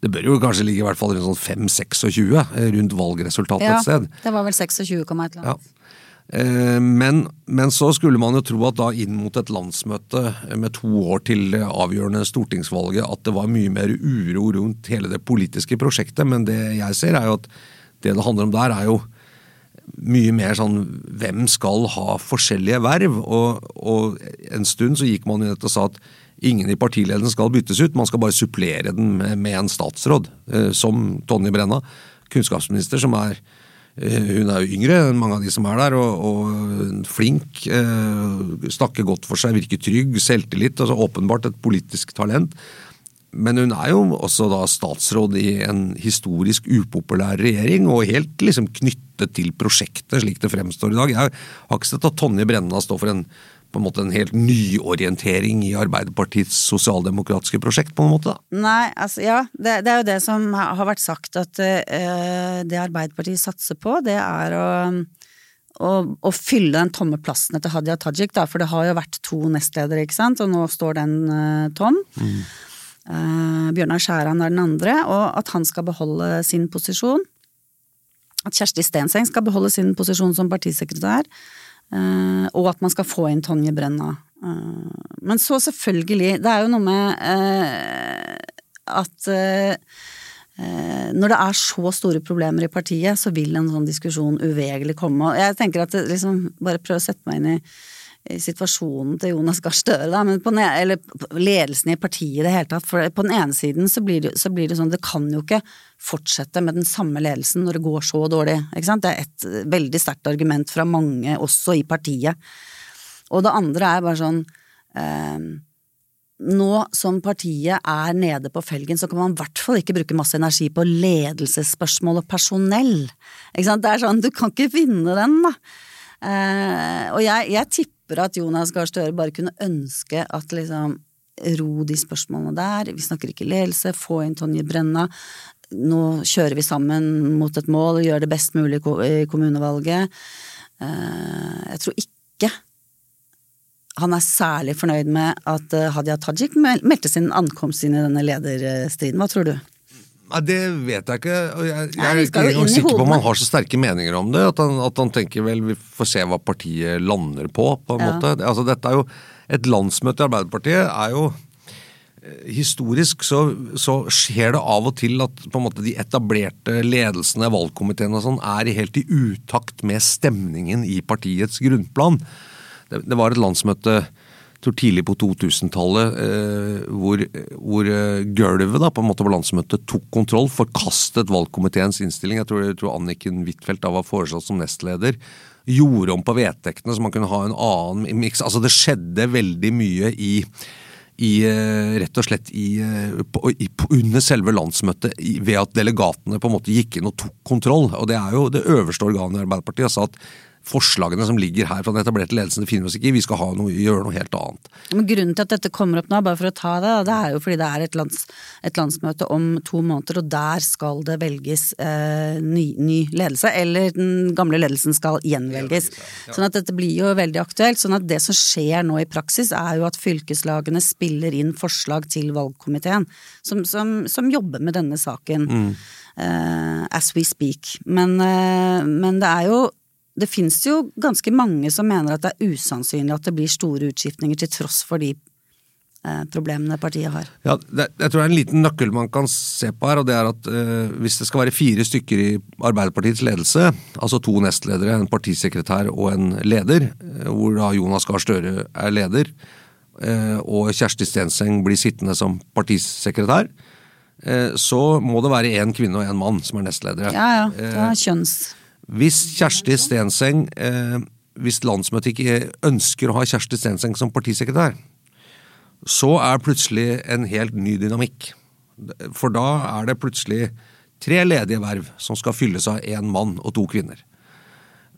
det bør jo kanskje ligge i hvert fall rundt sånn 5-26 rundt valgresultatet Ja, et sted. det var vel 26, et eller annet. Ja. Men, men så skulle man jo tro at da inn mot et landsmøte med to år til det avgjørende stortingsvalget, at det var mye mer uro rundt hele det politiske prosjektet. Men det jeg ser er jo at det det handler om der, er jo mye mer sånn hvem skal ha forskjellige verv? Og, og en stund så gikk man i dette og sa at ingen i partiledelsen skal byttes ut, man skal bare supplere den med, med en statsråd, eh, som Tonje Brenna, kunnskapsminister, som er eh, hun er jo yngre enn mange av de som er der, og, og flink. Eh, snakker godt for seg, virker trygg, selvtillit. altså Åpenbart et politisk talent. Men hun er jo også da statsråd i en historisk upopulær regjering, og helt liksom knyttet til prosjektet, slik det fremstår i dag. Jeg har ikke sett at Tonje Brenna står for en på en måte en helt nyorientering i Arbeiderpartiets sosialdemokratiske prosjekt, på en måte. da. Nei, altså ja, det, det er jo det som har vært sagt, at eh, det Arbeiderpartiet satser på, det er å, å, å fylle den tomme plassen etter Hadia Tajik, da, for det har jo vært to nestledere, ikke sant, og nå står den uh, tom. Eh, Bjørnar Skjæran er den andre, og at han skal beholde sin posisjon. At Kjersti Stenseng skal beholde sin posisjon som partisekretær. eh, og at man skal få inn Tonje Brenna. Eh, men så selvfølgelig, det er jo noe med eh, at eh, eh, når det er så store problemer i partiet, så vil en sånn diskusjon uvegerlig komme. Og jeg tenker at det, liksom, Bare prøv å sette meg inn i situasjonen til Jonas Gahr Støre, e- eller ledelsen i partiet i det hele tatt. For på den ene siden så blir, det, så blir det sånn, det kan jo ikke fortsette med den samme ledelsen når det går så dårlig. Ikke sant? Det er et eh, veldig sterkt argument fra mange, også i partiet. Og det andre er bare sånn eh, Nå som partiet er nede på felgen, så kan man i hvert fall ikke bruke masse energi på ledelsesspørsmål og personell. Ikke sant? Det er sånn, du kan ikke vinne den, da. Eh, og jeg, jeg tipper at Jonas Gahr Støre bare kunne ønske at liksom ro de spørsmålene der. Vi snakker ikke ledelse, få inn Tonje Brenna. Nå kjører vi sammen mot et mål og gjør det best mulig i kommunevalget. Eh, jeg tror ikke han er særlig fornøyd med at eh, Hadia Tajik meldte sin ankomst inn i denne lederstriden. Hva tror du? Nei, Det vet jeg ikke. Jeg, jeg er ikke engang sikker på om han har så sterke meninger om det. At han, at han, tenker vel vi får se hva partiet lander på, på en ja. måte. Altså, dette er jo Et landsmøte i Arbeiderpartiet er jo eh, Historisk så, så, skjer det av og til at på en måte de etablerte ledelsene, valgkomiteen og sånn, er helt i utakt med stemningen i partiets grunnplan. Det, det var et landsmøte tror tidlig på 2000-tallet eh, hvor, hvor eh, gulvet da, på en måte på landsmøtet tok kontroll, forkastet valgkomiteens innstilling. Jeg tror, jeg tror Anniken Huitfeldt da var foreslått som nestleder. Gjorde om på vedtektene så man kunne ha en annen miks. Altså det skjedde veldig mye i i, eh, rett og slett i, i, under selve landsmøtet ved at delegatene på en måte gikk inn og tok kontroll. og Det er jo det øverste organet i Arbeiderpartiet. sa at forslagene som ligger her fra den etablerte ledelsen, det finner vi oss ikke i. Vi skal noe, gjøre noe helt annet. Men Grunnen til at dette kommer opp nå, bare for å ta det, det er jo fordi det er et, lands, et landsmøte om to måneder, og der skal det velges eh, ny, ny, ledelse. Eller den gamle ledelsen skal gjenvelges. Sånn at dette blir jo veldig aktuelt. Sånn at det som skjer nå i praksis, er jo at fylkeslagene spiller inn forslag til valgkomiteen, som, som, som jobber med denne saken. Mm. Uh, as we speak. Men, uh, men det er jo det finnes jo ganske mange som mener at det er usannsynlig at det blir store utskiftninger til tross for de eh, problemene partiet har. Ja, det, Jeg tror det er en liten nøkkel man kan se på her, og det er at eh, hvis det skal være fire stykker i Arbeiderpartiets ledelse, altså to nestledere, en partisekretær og en leder, eh, hvor da Jonas Gahr Støre er leder, eh, og Kjersti Stenseng blir sittende som partisekretær, eh, så må det være én kvinne og én mann som er nestledere. Ja, ja. Det er kjønns... Hvis Kjersti Stenseng eh, Hvis landsmøtet ikke ønsker å ha Kjersti Stenseng som partisekretær, så er plutselig en helt ny dynamikk. For da er det plutselig tre ledige verv som skal fylles av én mann og to kvinner.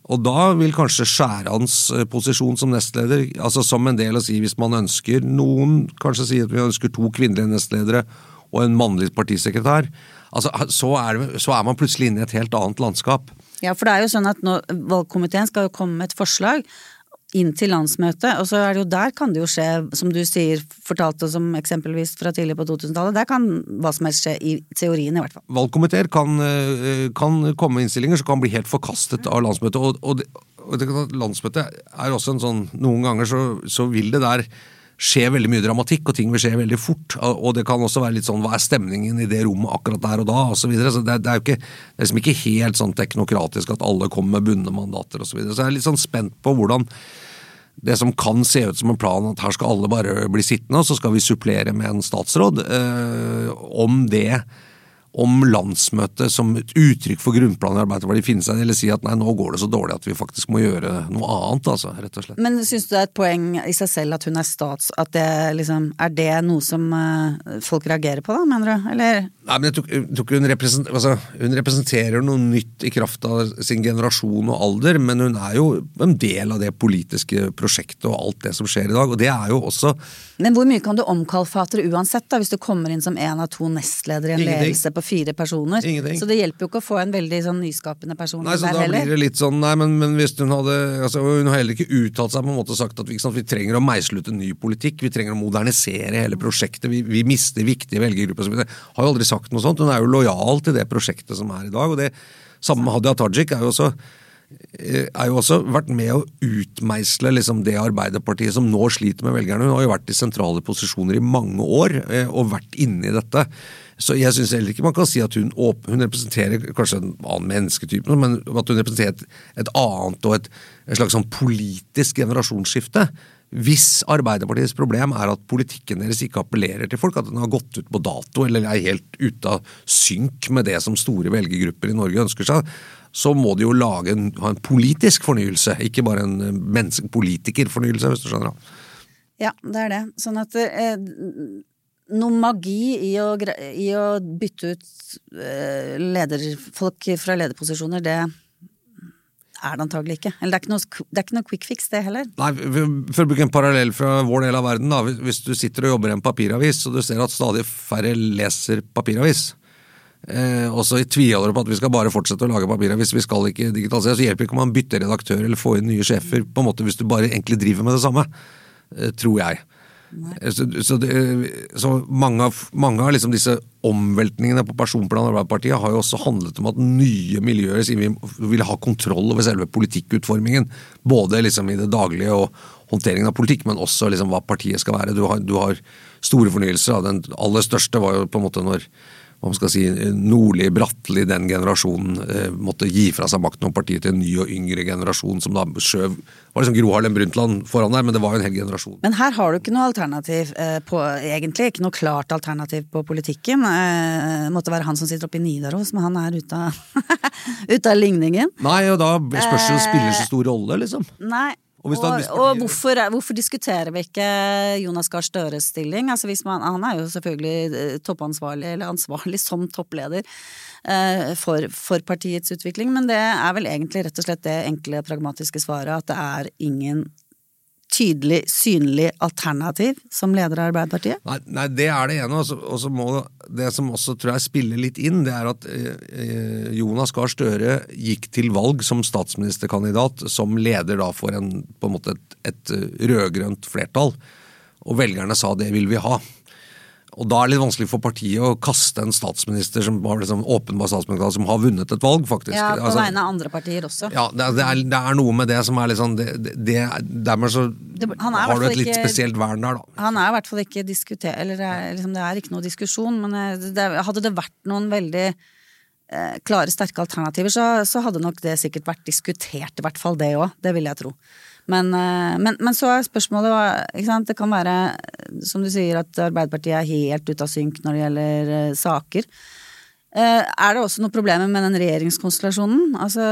Og da vil kanskje Skjærans eh, posisjon som nestleder, altså som en del å si hvis man ønsker Noen kanskje sier at vi ønsker to kvinnelige nestledere og en mannlig partisekretær. Altså, så, er så er man plutselig inne i et helt annet landskap. Ja, for det er jo sånn at nå, valgkomiteen skal jo komme med et forslag inn til landsmøtet, og så er det jo der kan det jo skje, som du sier, fortalte som eksempelvis fra tidlig på 2000-tallet, der kan hva som helst skje, i teorien i hvert fall. Valgkomiteer kan, eh, kan komme med innstillinger som kan bli helt forkastet av landsmøtet, og, og, og landsmøtet er også en sånn Noen ganger så, så vil det der skjer veldig mye dramatikk, og ting vil skje veldig fort. Og det kan også være litt sånn hva er stemningen i det rommet akkurat der og da, osv. Så, videre. så det, det, er jo ikke, det er liksom ikke helt sånn teknokratisk at alle kommer med bundne mandater osv. Så, videre. så jeg er litt sånn spent på hvordan det som kan se ut som en plan, at her skal alle bare bli sittende, og så skal vi supplere med en statsråd. Øh, om det om landsmøtet som et uttrykk for grunnplanen i Arbeiderpartiet finne seg eller si at nei, nå går det så dårlig at vi faktisk må gjøre noe annet, altså, rett og slett. Men syns du det er et poeng i seg selv at hun er stats... At det liksom Er det noe som uh, folk reagerer på, da, mener du, eller? Nei, men jeg tror, tror hun, representer, altså, hun representerer noe nytt i kraft av sin generasjon og alder, men hun er jo en del av det politiske prosjektet og alt det som skjer i dag, og det er jo også Men hvor mye kan du omkalfatre uansett, da, hvis du kommer inn som en av to nestledere i en ledelse på fire personer. Ingenting. Så det hjelper jo ikke å få en veldig sånn nyskapende person nei, så der da heller. Blir det litt sånn, nei, men, men hvis hun hadde altså, Hun har heller ikke uttalt seg på en måte og sagt at vi, sant, vi, trenger å meisle ut en ny politikk, vi trenger å modernisere hele prosjektet, vi, vi mister viktige velgergrupper. Hun har jo aldri sagt noe sånt. Hun er jo lojal til det prosjektet som er i dag. og det Samme med Hadia Tajik er jo også er jo også vært med å utmeisle liksom det Arbeiderpartiet som nå sliter med velgerne. Hun har jo vært i sentrale posisjoner i mange år eh, og vært inne i dette. Så jeg syns heller ikke man kan si at hun, hun, representerer kanskje en annen mennesketype, men at hun representerer et, et annet og et, et slags sånn politisk generasjonsskifte. Hvis Arbeiderpartiets problem er at politikken deres ikke appellerer til folk, at den har gått ut på dato eller er helt ute av synk med det som store velgergrupper i Norge ønsker seg, så må de jo lage en, ha en politisk fornyelse, ikke bare en politikerfornyelse, hvis du skjønner. Ja, det er det. Sånn at eh, noe magi i å, i å bytte ut eh, lederfolk fra lederposisjoner, det er det antagelig ikke. Eller det er ikke noe, det er ikke noe quick fix, det heller. Nei, For å bruke en parallell fra vår del av verden, da. Hvis du sitter og jobber i en papiravis, og du ser at stadig færre leser papiravis, eh, og så tviholder på at vi skal bare fortsette å lage papirer hvis vi skal ikke digitalisere, så hjelper ikke om man bytter redaktør eller får inn nye sjefer, på en måte hvis du bare egentlig driver med det samme. Eh, tror jeg. Så, så, det, så, mange av, mange av liksom disse omveltningene på personplanet i Arbeiderpartiet har jo også handlet om at nye miljøer vi vil ha kontroll over selve politikkutformingen. Både liksom i det daglige og håndteringen av politikk, men også liksom hva partiet skal være. Du har, du har store fornyelser. Den aller største var jo på en måte når hva man skal si, Nordli, Bratteli, den generasjonen eh, måtte gi fra seg makten om partiet til en ny og yngre generasjon som da skjøv var liksom Gro Harlem Brundtland foran der, men det var jo en hel generasjon. Men her har du ikke noe alternativ eh, på, egentlig, ikke noe klart alternativ på politikken. Eh, måtte være han som sitter oppe i Nidaros, men han er ute av, ut av ligningen. Nei, og da spørs det spiller så stor rolle, liksom. Nei, og, og, og hvorfor, hvorfor, diskuterer vi ikke Jonas Gahr Støres stilling? Altså man, han er jo selvfølgelig eh, toppansvarlig, eller ansvarlig som toppleder eh, for, for, partiets utvikling, men det er vel egentlig rett og slett det enkle, pragmatiske svaret at det er ingen tydelig, synlig alternativ som leder av Arbeiderpartiet? Nei, nei det er det ene. Og så må det som også tror jeg spiller litt inn, det er at eh, Jonas Gahr Støre gikk til valg som statsministerkandidat som leder da for en, på en måte et, et rød-grønt flertall. Og velgerne sa det vil vi ha. Og da er det litt vanskelig for partiet å kaste en statsminister som har liksom åpenbar statsminister som har vunnet et valg, faktisk. Ja, På altså, vegne av andre partier også. Ja, det er, det er, noe med det som er litt sånn det, det, Dermed så har du et litt ikke, spesielt vern der, da. Han er i hvert fall ikke diskutert Eller er, liksom, det er ikke noe diskusjon, men eh, hadde det vært noen veldig eh, klare, sterke alternativer, så, så, hadde nok det sikkert vært diskutert, i hvert fall det òg. Det vil jeg tro. Men, eh, men, men, så er spørsmålet sant? Det kan være, som du sier, at Arbeiderpartiet er helt ute av synk når det gjelder uh, saker. Uh, er det også noen problemer med den regjeringskonstellasjonen? Altså,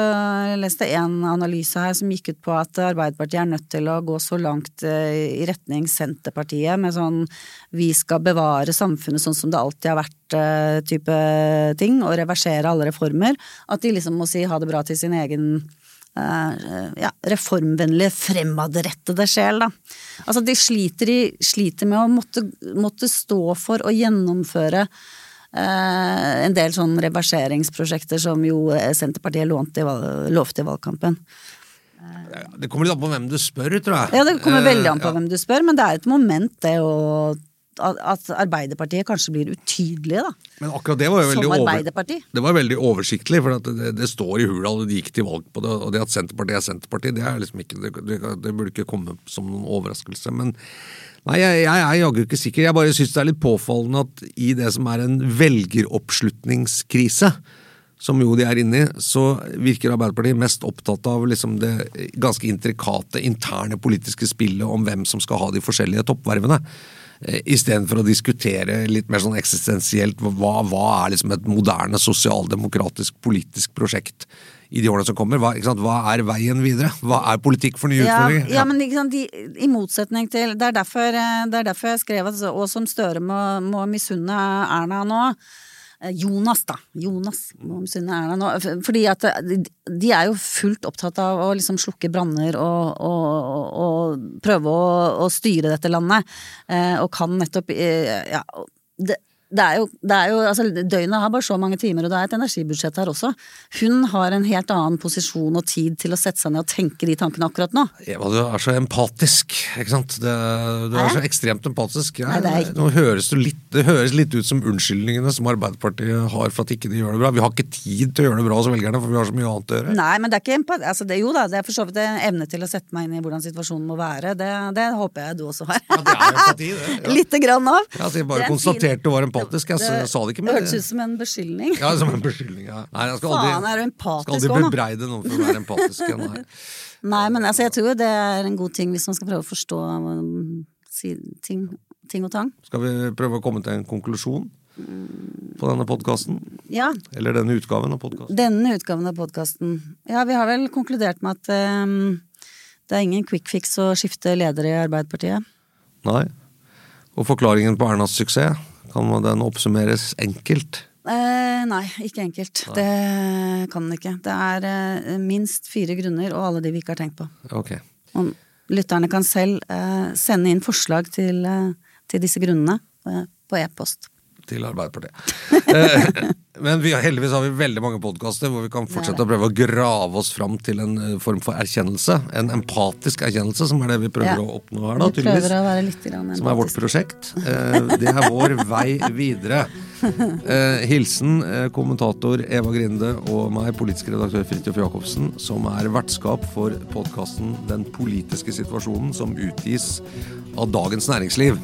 jeg leste en analyse her som gikk ut på at Arbeiderpartiet er nødt til å gå så langt i retning Senterpartiet med sånn vi skal bevare samfunnet sånn som det alltid har vært type ting, og reversere alle reformer. At de liksom må si ha det bra til sin egen Eh, ja, reformvennlige, fremadrettede sjel, da. Altså, de sliter, i, sliter med å måtte, måtte, stå for å gjennomføre eh, en del sånn reverseringsprosjekter som jo Senterpartiet lovte i, lovte i valgkampen. Det kommer litt an på hvem du spør, tror jeg. Ja, det kommer veldig an på ja. hvem du spør, men det er et moment, det å at Arbeiderpartiet kanskje blir utydelige, da. Men akkurat det var jo veldig, over, det var veldig oversiktlig, for det, det, står i Hurdal, de gikk til valg på det, og det at Senterpartiet er Senterpartiet, det, er liksom ikke, det, det, burde ikke komme som noen overraskelse. Men nei, jeg, jeg er jaggu ikke sikker. Jeg bare syns det er litt påfallende at i det som er en velgeroppslutningskrise, som jo de er inne i, så virker Arbeiderpartiet mest opptatt av liksom det ganske intrikate interne politiske spillet om hvem som skal ha de forskjellige toppvervene. Eh, Istedenfor å diskutere litt mer sånn eksistensielt hva, hva er liksom et moderne sosialdemokratisk politisk prosjekt i de årene som kommer. Hva, hva, er veien videre? Hva er politikk for nye ja, utfordringer? Ja, men sant, de, I motsetning til Det er derfor, eh, det er derfor jeg skrev at og som Støre må, må misunne Erna nå. Eh, Jonas, da. Jonas. Fordi at eh, de er jo fullt opptatt av å liksom slukke branner og, og, og, prøve å, å, styre dette landet. Eh, og kan nettopp Ja, det, det er, jo, det er jo, altså Døgnet har bare så mange timer, og det er et energibudsjett her også. Hun har en helt annen posisjon og tid til å sette seg ned og tenke de tankene akkurat nå. Eva, du er så empatisk, ikke sant. Det, du er så ekstremt empatisk. Ja, Nei, det, nå høres du litt, det høres litt ut som unnskyldningene som Arbeiderpartiet har for at ikke de gjør det bra. Vi har ikke tid til å gjøre det bra hos velgerne, for vi har så mye annet å gjøre. Nei, men det er ikke empati. Altså, det, jo da, det er for så vidt en evne til å sette meg inn i hvordan situasjonen må være. Det, det håper jeg du også har. Ja, det er empati, det. Ja. Lite grann av. Ja, altså, jeg bare konstaterte du var empatisk. Jeg sa det ikke men... Det hørtes ut som en beskyldning. Ja, som en beskyldning, ja. Nei, jeg skal aldri, Faen, er du empatisk skal aldri bebreide noen for å være empatisk. Nei. Nei, men altså, jeg tror det er en god ting hvis man skal prøve å forstå um, ting, ting og tang. Skal vi prøve å komme til en konklusjon? på denne podkasten? Ja. Eller denne utgaven av podkasten? Denne utgaven av podkasten. Ja, vi har vel konkludert med at um, det er ingen quick fix å skifte leder i Arbeiderpartiet. Nei. Og forklaringen på Ernas suksess? Kan den oppsummeres enkelt? Eh, nei, ikke enkelt. Det kan den ikke. Det er eh, minst fire grunner, og alle de vi ikke har tenkt på. Okay. Og lytterne kan selv eh, sende inn forslag til, eh, til disse grunnene eh, på e-post. Til Arbeiderpartiet. Eh, Men vi, heldigvis har vi veldig mange podkaster hvor vi kan fortsette å prøve å grave oss fram til en eh, form for erkjennelse. En empatisk erkjennelse, som er det vi prøver Ja. å oppnå her, da, Vi tydeligvis. Som er vårt prosjekt. Eh, Det er vår vei videre. Hilsen kommentator Eva Grinde og meg, politisk redaktør Fridtjof Jacobsen, som er vertskap for podkasten Den politiske situasjonen, som utgis av Dagens Næringsliv.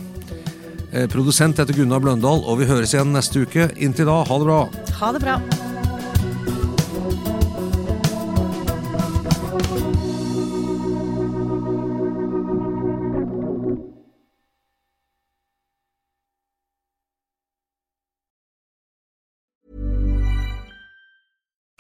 Eh, Produsent heter Gunnar Bløndal, og vi høres igjen neste uke. Inntil da, ha det bra! Ha det bra.